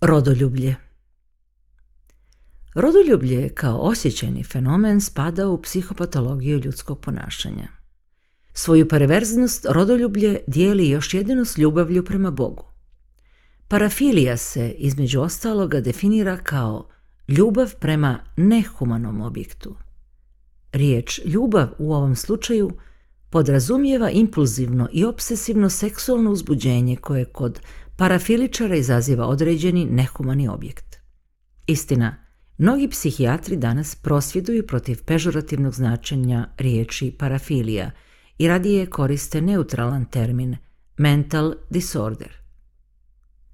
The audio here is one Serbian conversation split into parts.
Rodoljublje Rodoljublje kao osjećajni fenomen spada u psihopatologiju ljudskog ponašanja. Svoju perverznost rodoljublje dijeli još jedino s ljubavlju prema Bogu. Parafilija se, između ostaloga, definira kao ljubav prema nehumanom objektu. Riječ ljubav u ovom slučaju – podrazumijeva impulzivno i obsesivno seksualno uzbuđenje koje kod parafiličara izaziva određeni nehumani objekt. Istina, mnogi psihijatri danas prosvjeduju protiv pežurativnog značenja riječi parafilija i radije koriste neutralan termin mental disorder.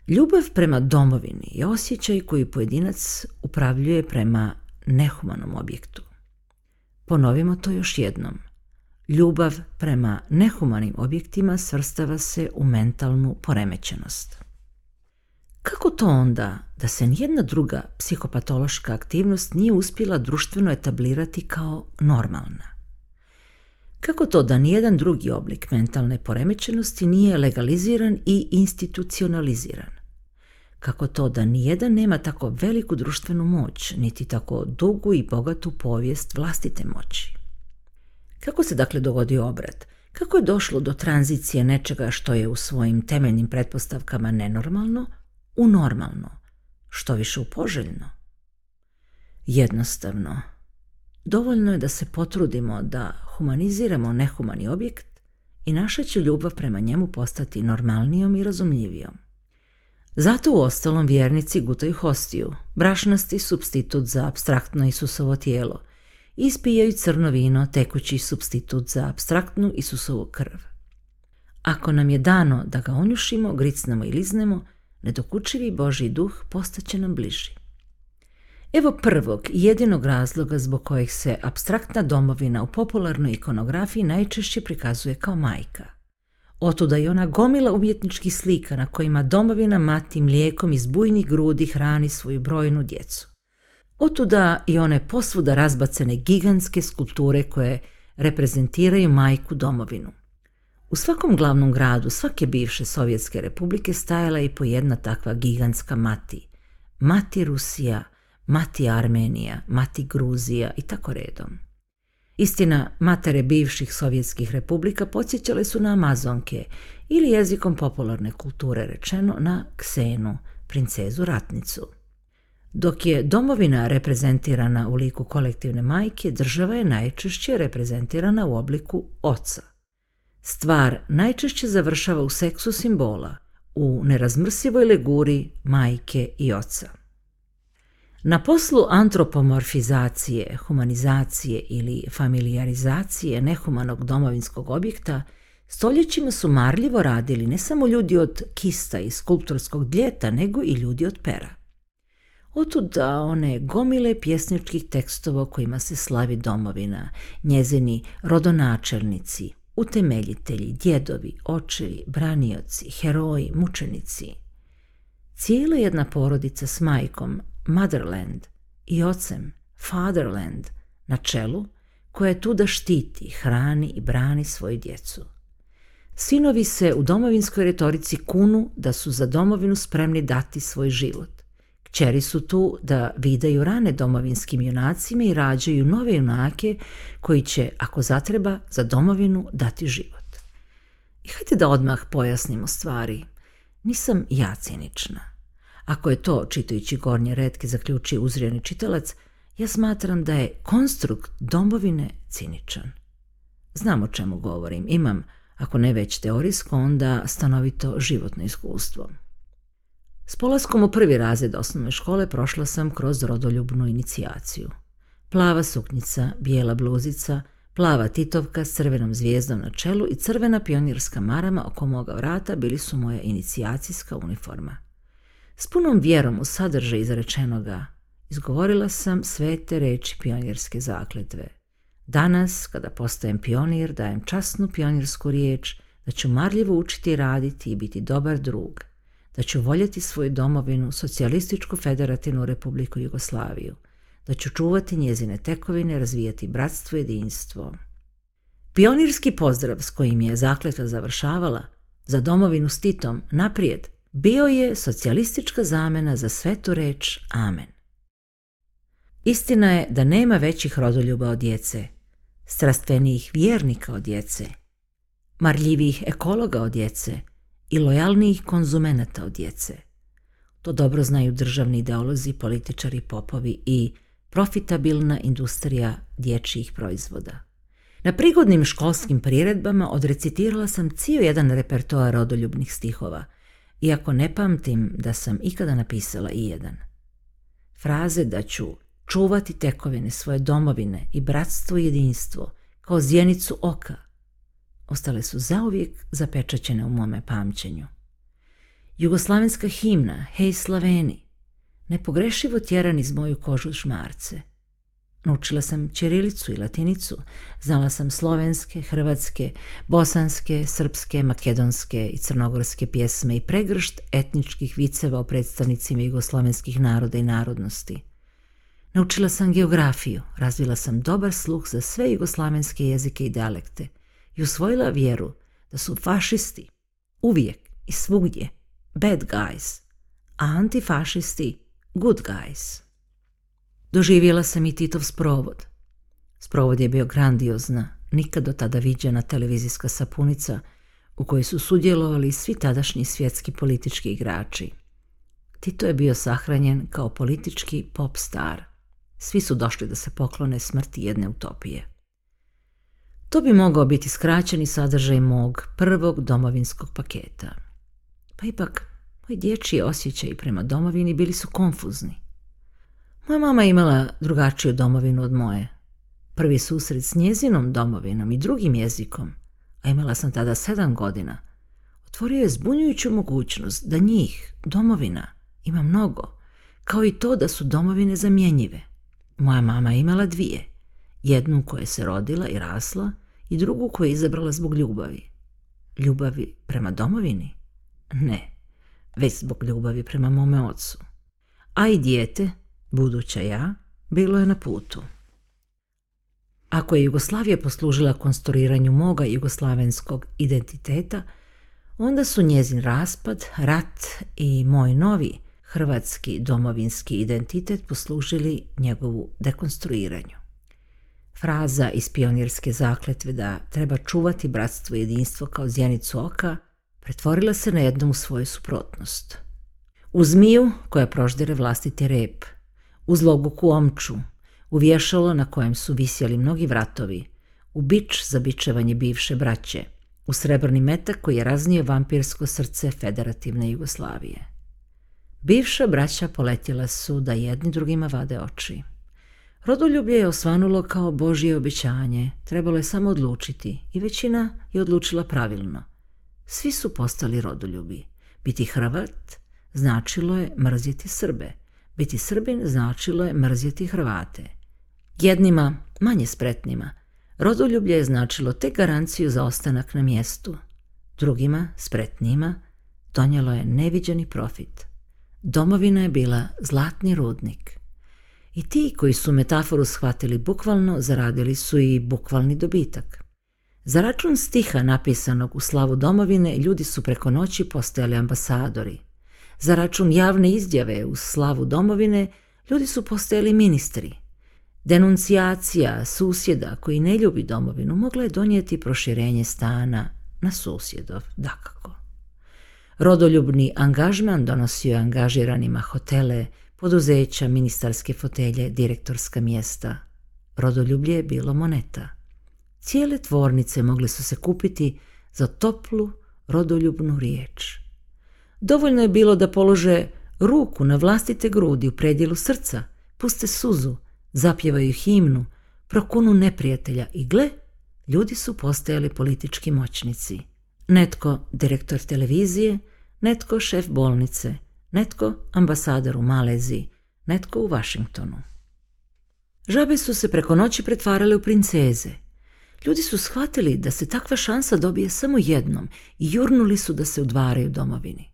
Ljubav prema domovini je osjećaj koji pojedinac upravljuje prema nehumanom objektu. Ponovimo to još jednom – Ljubav prema nehumanim objektima svrstava se u mentalnu poremećenost. Kako to onda da se nijedna druga psihopatološka aktivnost nije uspjela društveno etablirati kao normalna? Kako to da nijedan drugi oblik mentalne poremećenosti nije legaliziran i institucionaliziran? Kako to da nijedan nema tako veliku društvenu moć, niti tako dugu i bogatu povijest vlastite moći? Kako se dakle dogodi obrat? Kako je došlo do tranzicije nečega što je u svojim temeljnim pretpostavkama nenormalno u normalno, što više u poželjno? Jednostavno, dovoljno je da se potrudimo da humaniziramo nehumani objekt i naša će ljubav prema njemu postati normalnijom i razumljivijom. Zato u ostalom vjernici gutaju hostiju, brašnasti substitut za abstraktno Isusovo tijelo – ispijaju crno vino tekući substitut za abstraktnu Isusovu krv. Ako nam je dano da ga onjušimo, gricnemo i liznemo, nedokučivi Boži duh postaće nam bliži. Evo prvog i jedinog razloga zbog kojeg se abstraktna domovina u popularnoj ikonografiji najčešće prikazuje kao majka. Otuda je ona gomila umjetničkih slika na kojima domovina mati mlijekom iz bujnih grudi hrani svoju brojnu djecu. Otuda i one posvuda razbacene gigantske skulpture koje reprezentiraju majku domovinu. U svakom glavnom gradu svake bivše Sovjetske republike stajala je i po jedna takva gigantska mati. Mati Rusija, mati Armenija, mati Gruzija i tako redom. Istina, matere bivših sovjetskih republika podsjećale su na Amazonke ili jezikom popularne kulture rečeno na Ksenu, princezu ratnicu. Dok je domovina reprezentirana u liku kolektivne majke, država je najčešće reprezentirana u obliku oca. Stvar najčešće završava u seksu simbola, u nerazmrsivoj leguri majke i oca. Na poslu antropomorfizacije, humanizacije ili familiarizacije nehumanog domovinskog objekta stoljećima su marljivo radili ne samo ljudi od kista i skulptorskog djeta nego i ljudi od pera. Otuda one gomile pjesničkih tekstova kojima se slavi domovina, njezini rodonačelnici, utemeljitelji, djedovi, očevi, branioci, heroji, mučenici. Cijela jedna porodica s majkom, motherland, i ocem, fatherland, na čelu, koja je tu da štiti, hrani i brani svoju djecu. Sinovi se u domovinskoj retorici kunu da su za domovinu spremni dati svoj život. Čeri su tu da vidaju rane domovinskim junacima i rađaju nove junake koji će, ako zatreba, za domovinu dati život. I hajde da odmah pojasnimo stvari. Nisam ja cinična. Ako je to, čitajući gornje redke, zaključi uzrijeni čitalac, ja smatram da je konstrukt domovine ciničan. Znam o čemu govorim, imam, ako ne već teorijsko, onda stanovito životno iskustvo. S polaskom u prvi razred osnovne škole prošla sam kroz rodoljubnu inicijaciju. Plava suknjica, bijela bluzica, plava titovka s crvenom zvijezdom na čelu i crvena pionirska marama oko moga vrata bili su moja inicijacijska uniforma. S punom vjerom u sadržaj izrečenoga izgovorila sam sve te reči pionirske zakletve. Danas, kada postajem pionir, dajem časnu pionirsku riječ da ću marljivo učiti raditi i biti dobar drug – da ću voljeti svoju domovinu, socijalističku federativnu republiku Jugoslaviju, da ću čuvati njezine tekovine, razvijati bratstvo i jedinstvo. Pionirski pozdrav s kojim je zakleta završavala, za domovinu s Titom, naprijed, bio je socijalistička zamena za svetu reč Amen. Istina je da nema većih rodoljuba od djece, strastvenijih vjernika od djece, marljivih ekologa od djece – i lojalnijih konzumenata od djece. To dobro znaju državni ideolozi, političari, popovi i profitabilna industrija dječjih proizvoda. Na prigodnim školskim priredbama odrecitirala sam cijel jedan repertoar rodoljubnih stihova, iako ne pamtim da sam ikada napisala i jedan. Fraze da ću čuvati tekovine svoje domovine i bratstvo i jedinstvo kao zjenicu oka – ostale su zauvijek zapečaćene u mome pamćenju. Jugoslavenska himna Hej Slaveni nepogrešivo tjeran iz moju kožu šmarce. Naučila sam ćirilicu i latinicu, znala sam slovenske, hrvatske, bosanske, srpske, makedonske i crnogorske pjesme i pregršt etničkih viceva o predstavnicima jugoslavenskih naroda i narodnosti. Naučila sam geografiju, razvila sam dobar sluh za sve jugoslavenske jezike i dialekte – i usvojila vjeru da su fašisti uvijek i svugdje bad guys, a antifašisti good guys. Doživjela sam i Titov sprovod. Sprovod je bio grandiozna, nikad do tada viđena televizijska sapunica u kojoj su sudjelovali svi tadašnji svjetski politički igrači. Tito je bio sahranjen kao politički pop star. Svi su došli da se poklone smrti jedne utopije. To bi mogao biti skraćeni sadržaj mog prvog domovinskog paketa. Pa ipak, moji dječji osjećaji prema domovini bili su konfuzni. Moja mama imala drugačiju domovinu od moje. Prvi susret s njezinom domovinom i drugim jezikom, a imala sam tada sedam godina, otvorio je zbunjujuću mogućnost da njih, domovina, ima mnogo, kao i to da su domovine zamjenjive. Moja mama imala dvije, jednu koja se rodila i rasla i drugu koju je izabrala zbog ljubavi. Ljubavi prema domovini? Ne, već zbog ljubavi prema mome ocu. A i dijete, buduća ja, bilo je na putu. Ako je Jugoslavija poslužila konstruiranju moga jugoslavenskog identiteta, onda su njezin raspad, rat i moj novi hrvatski domovinski identitet poslužili njegovu dekonstruiranju fraza iz pionirske zakletve da treba čuvati bratstvo i jedinstvo kao zjenicu oka, pretvorila se na jednom u svoju suprotnost. U zmiju koja proždire vlastiti rep, u zloguku omču, u vješalo na kojem su visjeli mnogi vratovi, u bič za bičevanje bivše braće, u srebrni metak koji je raznio vampirsko srce federativne Jugoslavije. Bivša braća poletjela su da jedni drugima vade oči. Rodoljublje je osvanulo kao Božje obećanje, trebalo je samo odlučiti i većina je odlučila pravilno. Svi su postali rodoljubi. Biti Hrvat značilo je mrzjeti Srbe, biti Srbin značilo je mrzjeti Hrvate. Jednima, manje spretnima, rodoljublje je značilo te garanciju za ostanak na mjestu. Drugima, spretnima, donijelo je neviđeni profit. Domovina je bila zlatni rudnik – i ti koji su metaforu shvatili bukvalno, zaradili su i bukvalni dobitak. Za račun stiha napisanog u slavu domovine, ljudi su preko noći postajali ambasadori. Za račun javne izjave u slavu domovine, ljudi su postajali ministri. Denuncijacija susjeda koji ne ljubi domovinu mogla je donijeti proširenje stana na susjedov, dakako. Rodoljubni angažman donosio je angažiranima hotele, poduzeća, ministarske fotelje, direktorska mjesta. Rodoljublje je bilo moneta. Cijele tvornice mogle su se kupiti za toplu, rodoljubnu riječ. Dovoljno je bilo da polože ruku na vlastite grudi u predjelu srca, puste suzu, zapjevaju himnu, prokunu neprijatelja i gle, ljudi su postajali politički moćnici. Netko direktor televizije, netko šef bolnice, netko ambasador u Maleziji, netko u Washingtonu. Žabe su se preko noći pretvarale u princeze. Ljudi su shvatili da se takva šansa dobije samo jednom i jurnuli su da se udvaraju domovini.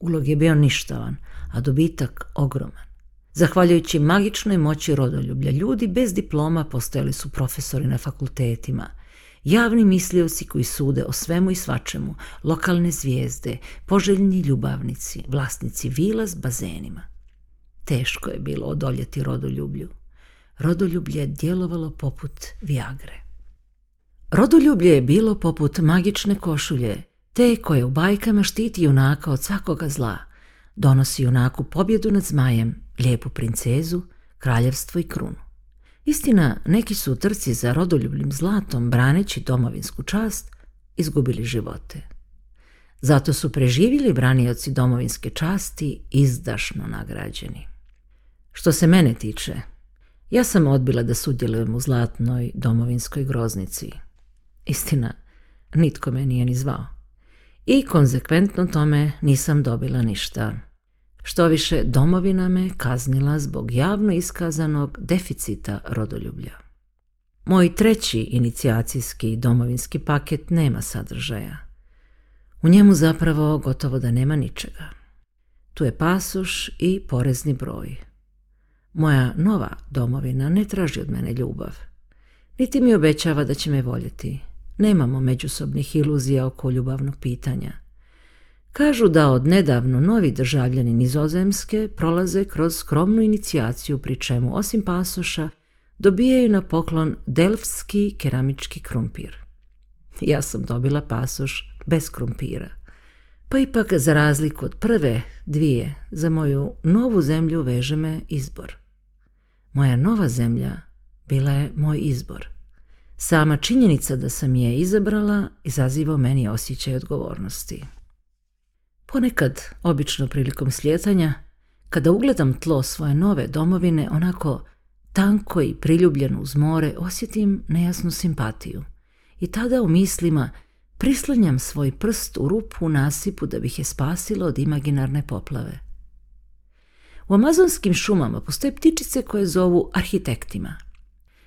Ulog je bio ništavan, a dobitak ogroman. Zahvaljujući magičnoj moći rodoljublja, ljudi bez diploma postojali su profesori na fakultetima – Javni mislioci koji sude o svemu i svačemu, lokalne zvijezde, poželjni ljubavnici, vlasnici vila s bazenima. Teško je bilo odoljeti rodoljublju. Rodoljublje je djelovalo poput viagre. Rodoljublje je bilo poput magične košulje, te koje u bajkama štiti junaka od svakoga zla, donosi junaku pobjedu nad zmajem, lijepu princezu, kraljevstvo i krunu. Istina, neki su u trci za rodoljubljim zlatom, braneći domovinsku čast, izgubili živote. Zato su preživjeli branioci domovinske časti izdašno nagrađeni. Što se mene tiče, ja sam odbila da sudjelujem u zlatnoj domovinskoj groznici. Istina, nitko me nije ni zvao. I konsekventno tome nisam dobila ništa. Što više, domovina me kaznila zbog javno iskazanog deficita rodoljublja. Moj treći inicijacijski domovinski paket nema sadržaja. U njemu zapravo gotovo da nema ničega. Tu je pasuš i porezni broj. Moja nova domovina ne traži od mene ljubav. Niti mi obećava da će me voljeti. Nemamo međusobnih iluzija oko ljubavnog pitanja. Kažu da od nedavno novi državljani nizozemske prolaze kroz skromnu inicijaciju pri čemu osim pasoša dobijaju na poklon delfski keramički krumpir. Ja sam dobila pasoš bez krumpira. Pa ipak za razliku od prve dvije za moju novu zemlju veže me izbor. Moja nova zemlja bila je moj izbor. Sama činjenica da sam je izabrala izaziva meni osjećaj odgovornosti. Ponekad, obično prilikom slijetanja, kada ugledam tlo svoje nove domovine onako tanko i priljubljeno uz more, osjetim nejasnu simpatiju. I tada u mislima prislanjam svoj prst u rupu u nasipu da bih je spasilo od imaginarne poplave. U amazonskim šumama postoje ptičice koje zovu arhitektima.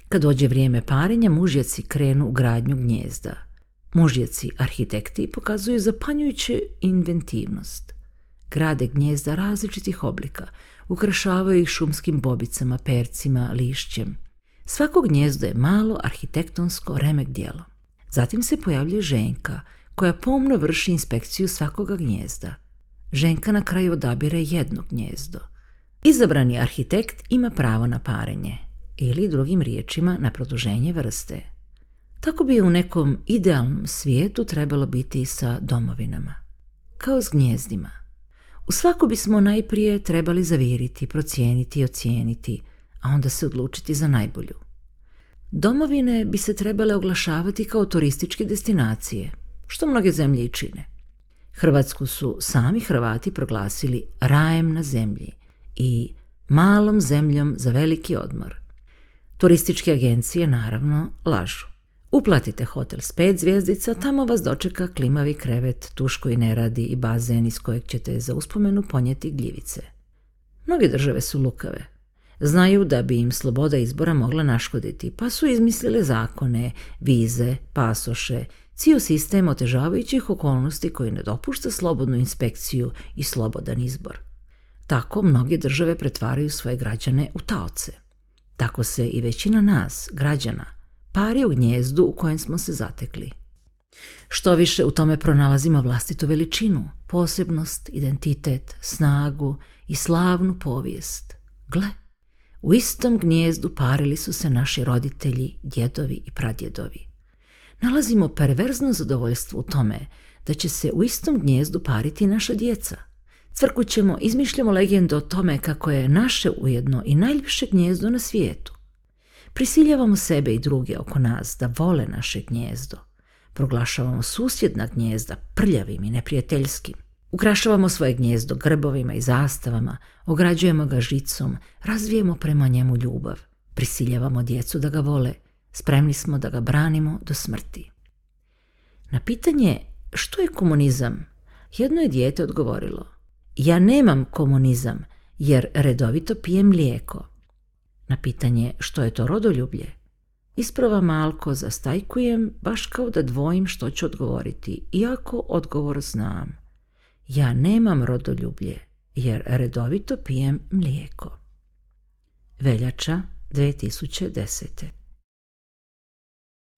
Kad dođe vrijeme parenja, mužjaci krenu u gradnju gnjezda – Mužjaci arhitekti pokazuju zapanjujuću inventivnost. Grade gnjezda različitih oblika, ukrašavaju ih šumskim bobicama, percima, lišćem. Svako gnjezdo je malo arhitektonsko remek dijelo. Zatim se pojavljuje ženka, koja pomno vrši inspekciju svakoga gnjezda. Ženka na kraju odabire jedno gnjezdo. Izabrani arhitekt ima pravo na parenje, ili drugim riječima na produženje vrste – tako bi u nekom idealnom svijetu trebalo biti sa domovinama. Kao s gnjezdima. U svaku bismo najprije trebali zaviriti, procijeniti i ocijeniti, a onda se odlučiti za najbolju. Domovine bi se trebale oglašavati kao turističke destinacije, što mnoge zemlje i čine. Hrvatsku su sami Hrvati proglasili rajem na zemlji i malom zemljom za veliki odmor. Turističke agencije naravno lažu. Uplatite hotel s pet zvjezdica, tamo vas dočeka klimavi krevet, tuš koji ne radi i bazen iz kojeg ćete za uspomenu ponijeti gljivice. Mnoge države su lukave. Znaju da bi im sloboda izbora mogla naškoditi, pa su izmislile zakone, vize, pasoše, cijel sistem otežavajućih okolnosti koji ne dopušta slobodnu inspekciju i slobodan izbor. Tako mnoge države pretvaraju svoje građane u taoce. Tako se i većina nas, građana, pari u gnjezdu u kojem smo se zatekli. Što više u tome pronalazimo vlastitu veličinu, posebnost, identitet, snagu i slavnu povijest. Gle, u istom gnjezdu parili su se naši roditelji, djedovi i pradjedovi. Nalazimo perverzno zadovoljstvo u tome da će se u istom gnjezdu pariti naša djeca. Cvrkućemo, izmišljamo legendu o tome kako je naše ujedno i najljepše gnjezdo na svijetu. Prisiljavamo sebe i druge oko nas da vole naše gnjezdo. Proglašavamo susjedna gnjezda prljavim i neprijateljskim. Ukrašavamo svoje gnjezdo grbovima i zastavama, ograđujemo ga žicom, razvijemo prema njemu ljubav. Prisiljavamo djecu da ga vole, spremni smo da ga branimo do smrti. Na pitanje što je komunizam, jedno je dijete odgovorilo. Ja nemam komunizam jer redovito pijem mlijeko. Na pitanje što je to rodoljublje, isprava malko zastajkujem baš kao da dvojim što ću odgovoriti, iako odgovor znam. Ja nemam rodoljublje jer redovito pijem mlijeko. Veljača 2010.